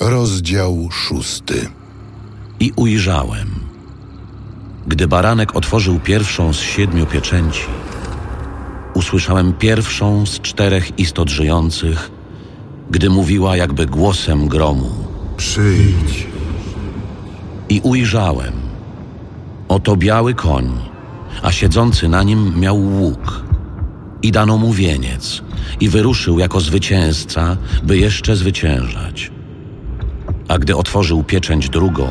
Rozdział szósty. I ujrzałem. Gdy baranek otworzył pierwszą z siedmiu pieczęci, usłyszałem pierwszą z czterech istot żyjących, gdy mówiła jakby głosem gromu. Przyjdź. I ujrzałem. Oto biały koń, a siedzący na nim miał łuk. I dano mu wieniec, i wyruszył jako zwycięzca, by jeszcze zwyciężać. A gdy otworzył pieczęć drugą,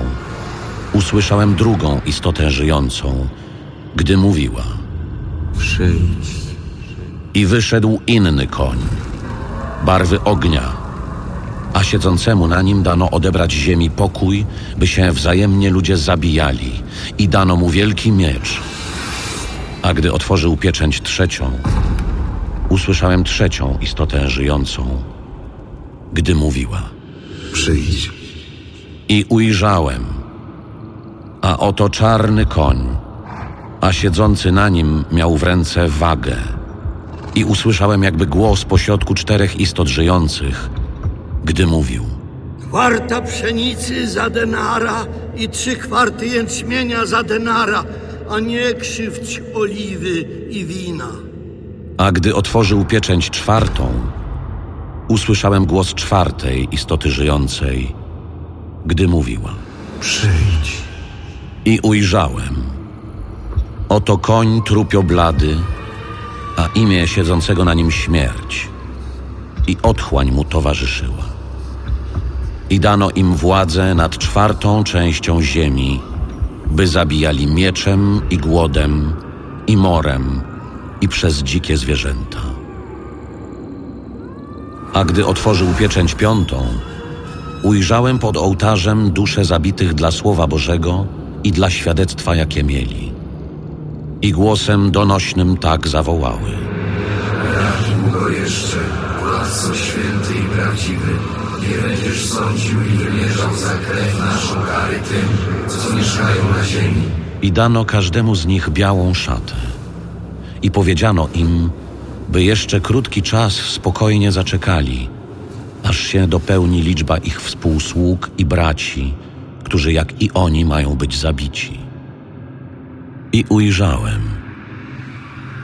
usłyszałem drugą istotę żyjącą, gdy mówiła. Przyjdź. I wyszedł inny koń, barwy ognia, a siedzącemu na nim dano odebrać ziemi pokój, by się wzajemnie ludzie zabijali, i dano mu wielki miecz. A gdy otworzył pieczęć trzecią, usłyszałem trzecią istotę żyjącą, gdy mówiła. Przyjdź. I ujrzałem, a oto czarny koń, a siedzący na nim miał w ręce wagę. I usłyszałem jakby głos pośrodku czterech istot żyjących, gdy mówił. Kwarta pszenicy za denara i trzy kwarty jęczmienia za denara, a nie krzywdź oliwy i wina. A gdy otworzył pieczęć czwartą, usłyszałem głos czwartej istoty żyjącej, gdy mówiła. Przyjdź. I ujrzałem. Oto koń trupio blady, a imię siedzącego na nim śmierć. I otchłań mu towarzyszyła. I dano im władzę nad czwartą częścią ziemi, by zabijali mieczem i głodem, i morem, i przez dzikie zwierzęta. A gdy otworzył pieczęć piątą, ujrzałem pod ołtarzem dusze zabitych dla Słowa Bożego i dla świadectwa, jakie mieli. I głosem donośnym tak zawołały. Długo jeszcze, Władco święty i prawdziwy, nie będziesz sądził i wymierzał za krew naszą kary tym, co mieszkają na ziemi. I dano każdemu z nich białą szatę. I powiedziano im, by jeszcze krótki czas spokojnie zaczekali, aż się dopełni liczba ich współsług i braci, którzy jak i oni mają być zabici. I ujrzałem,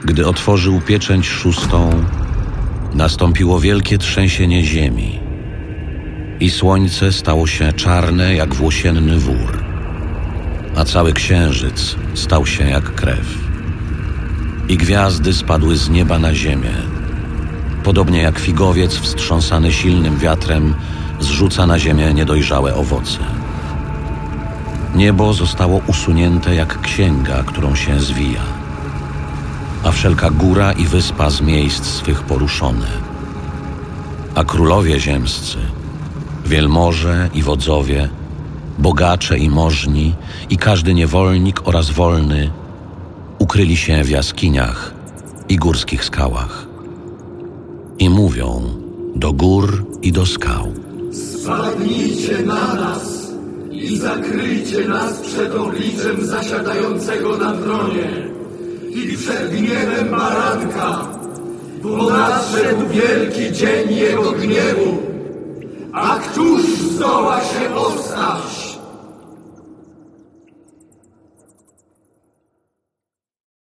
gdy otworzył pieczęć szóstą, nastąpiło wielkie trzęsienie ziemi i słońce stało się czarne jak włosienny wór, a cały księżyc stał się jak krew. I gwiazdy spadły z nieba na ziemię, podobnie jak figowiec wstrząsany silnym wiatrem zrzuca na ziemię niedojrzałe owoce. Niebo zostało usunięte jak księga, którą się zwija, a wszelka góra i wyspa z miejsc swych poruszone. A królowie ziemscy, wielmoże i wodzowie, bogacze i możni i każdy niewolnik oraz wolny ukryli się w jaskiniach i górskich skałach. I mówią do gór i do skał. Spadnijcie na nas i zakryjcie nas przed obliczem zasiadającego na tronie i przed gniewem baranka, bo nadszedł wielki dzień jego gniewu. A któż zdoła się ostać?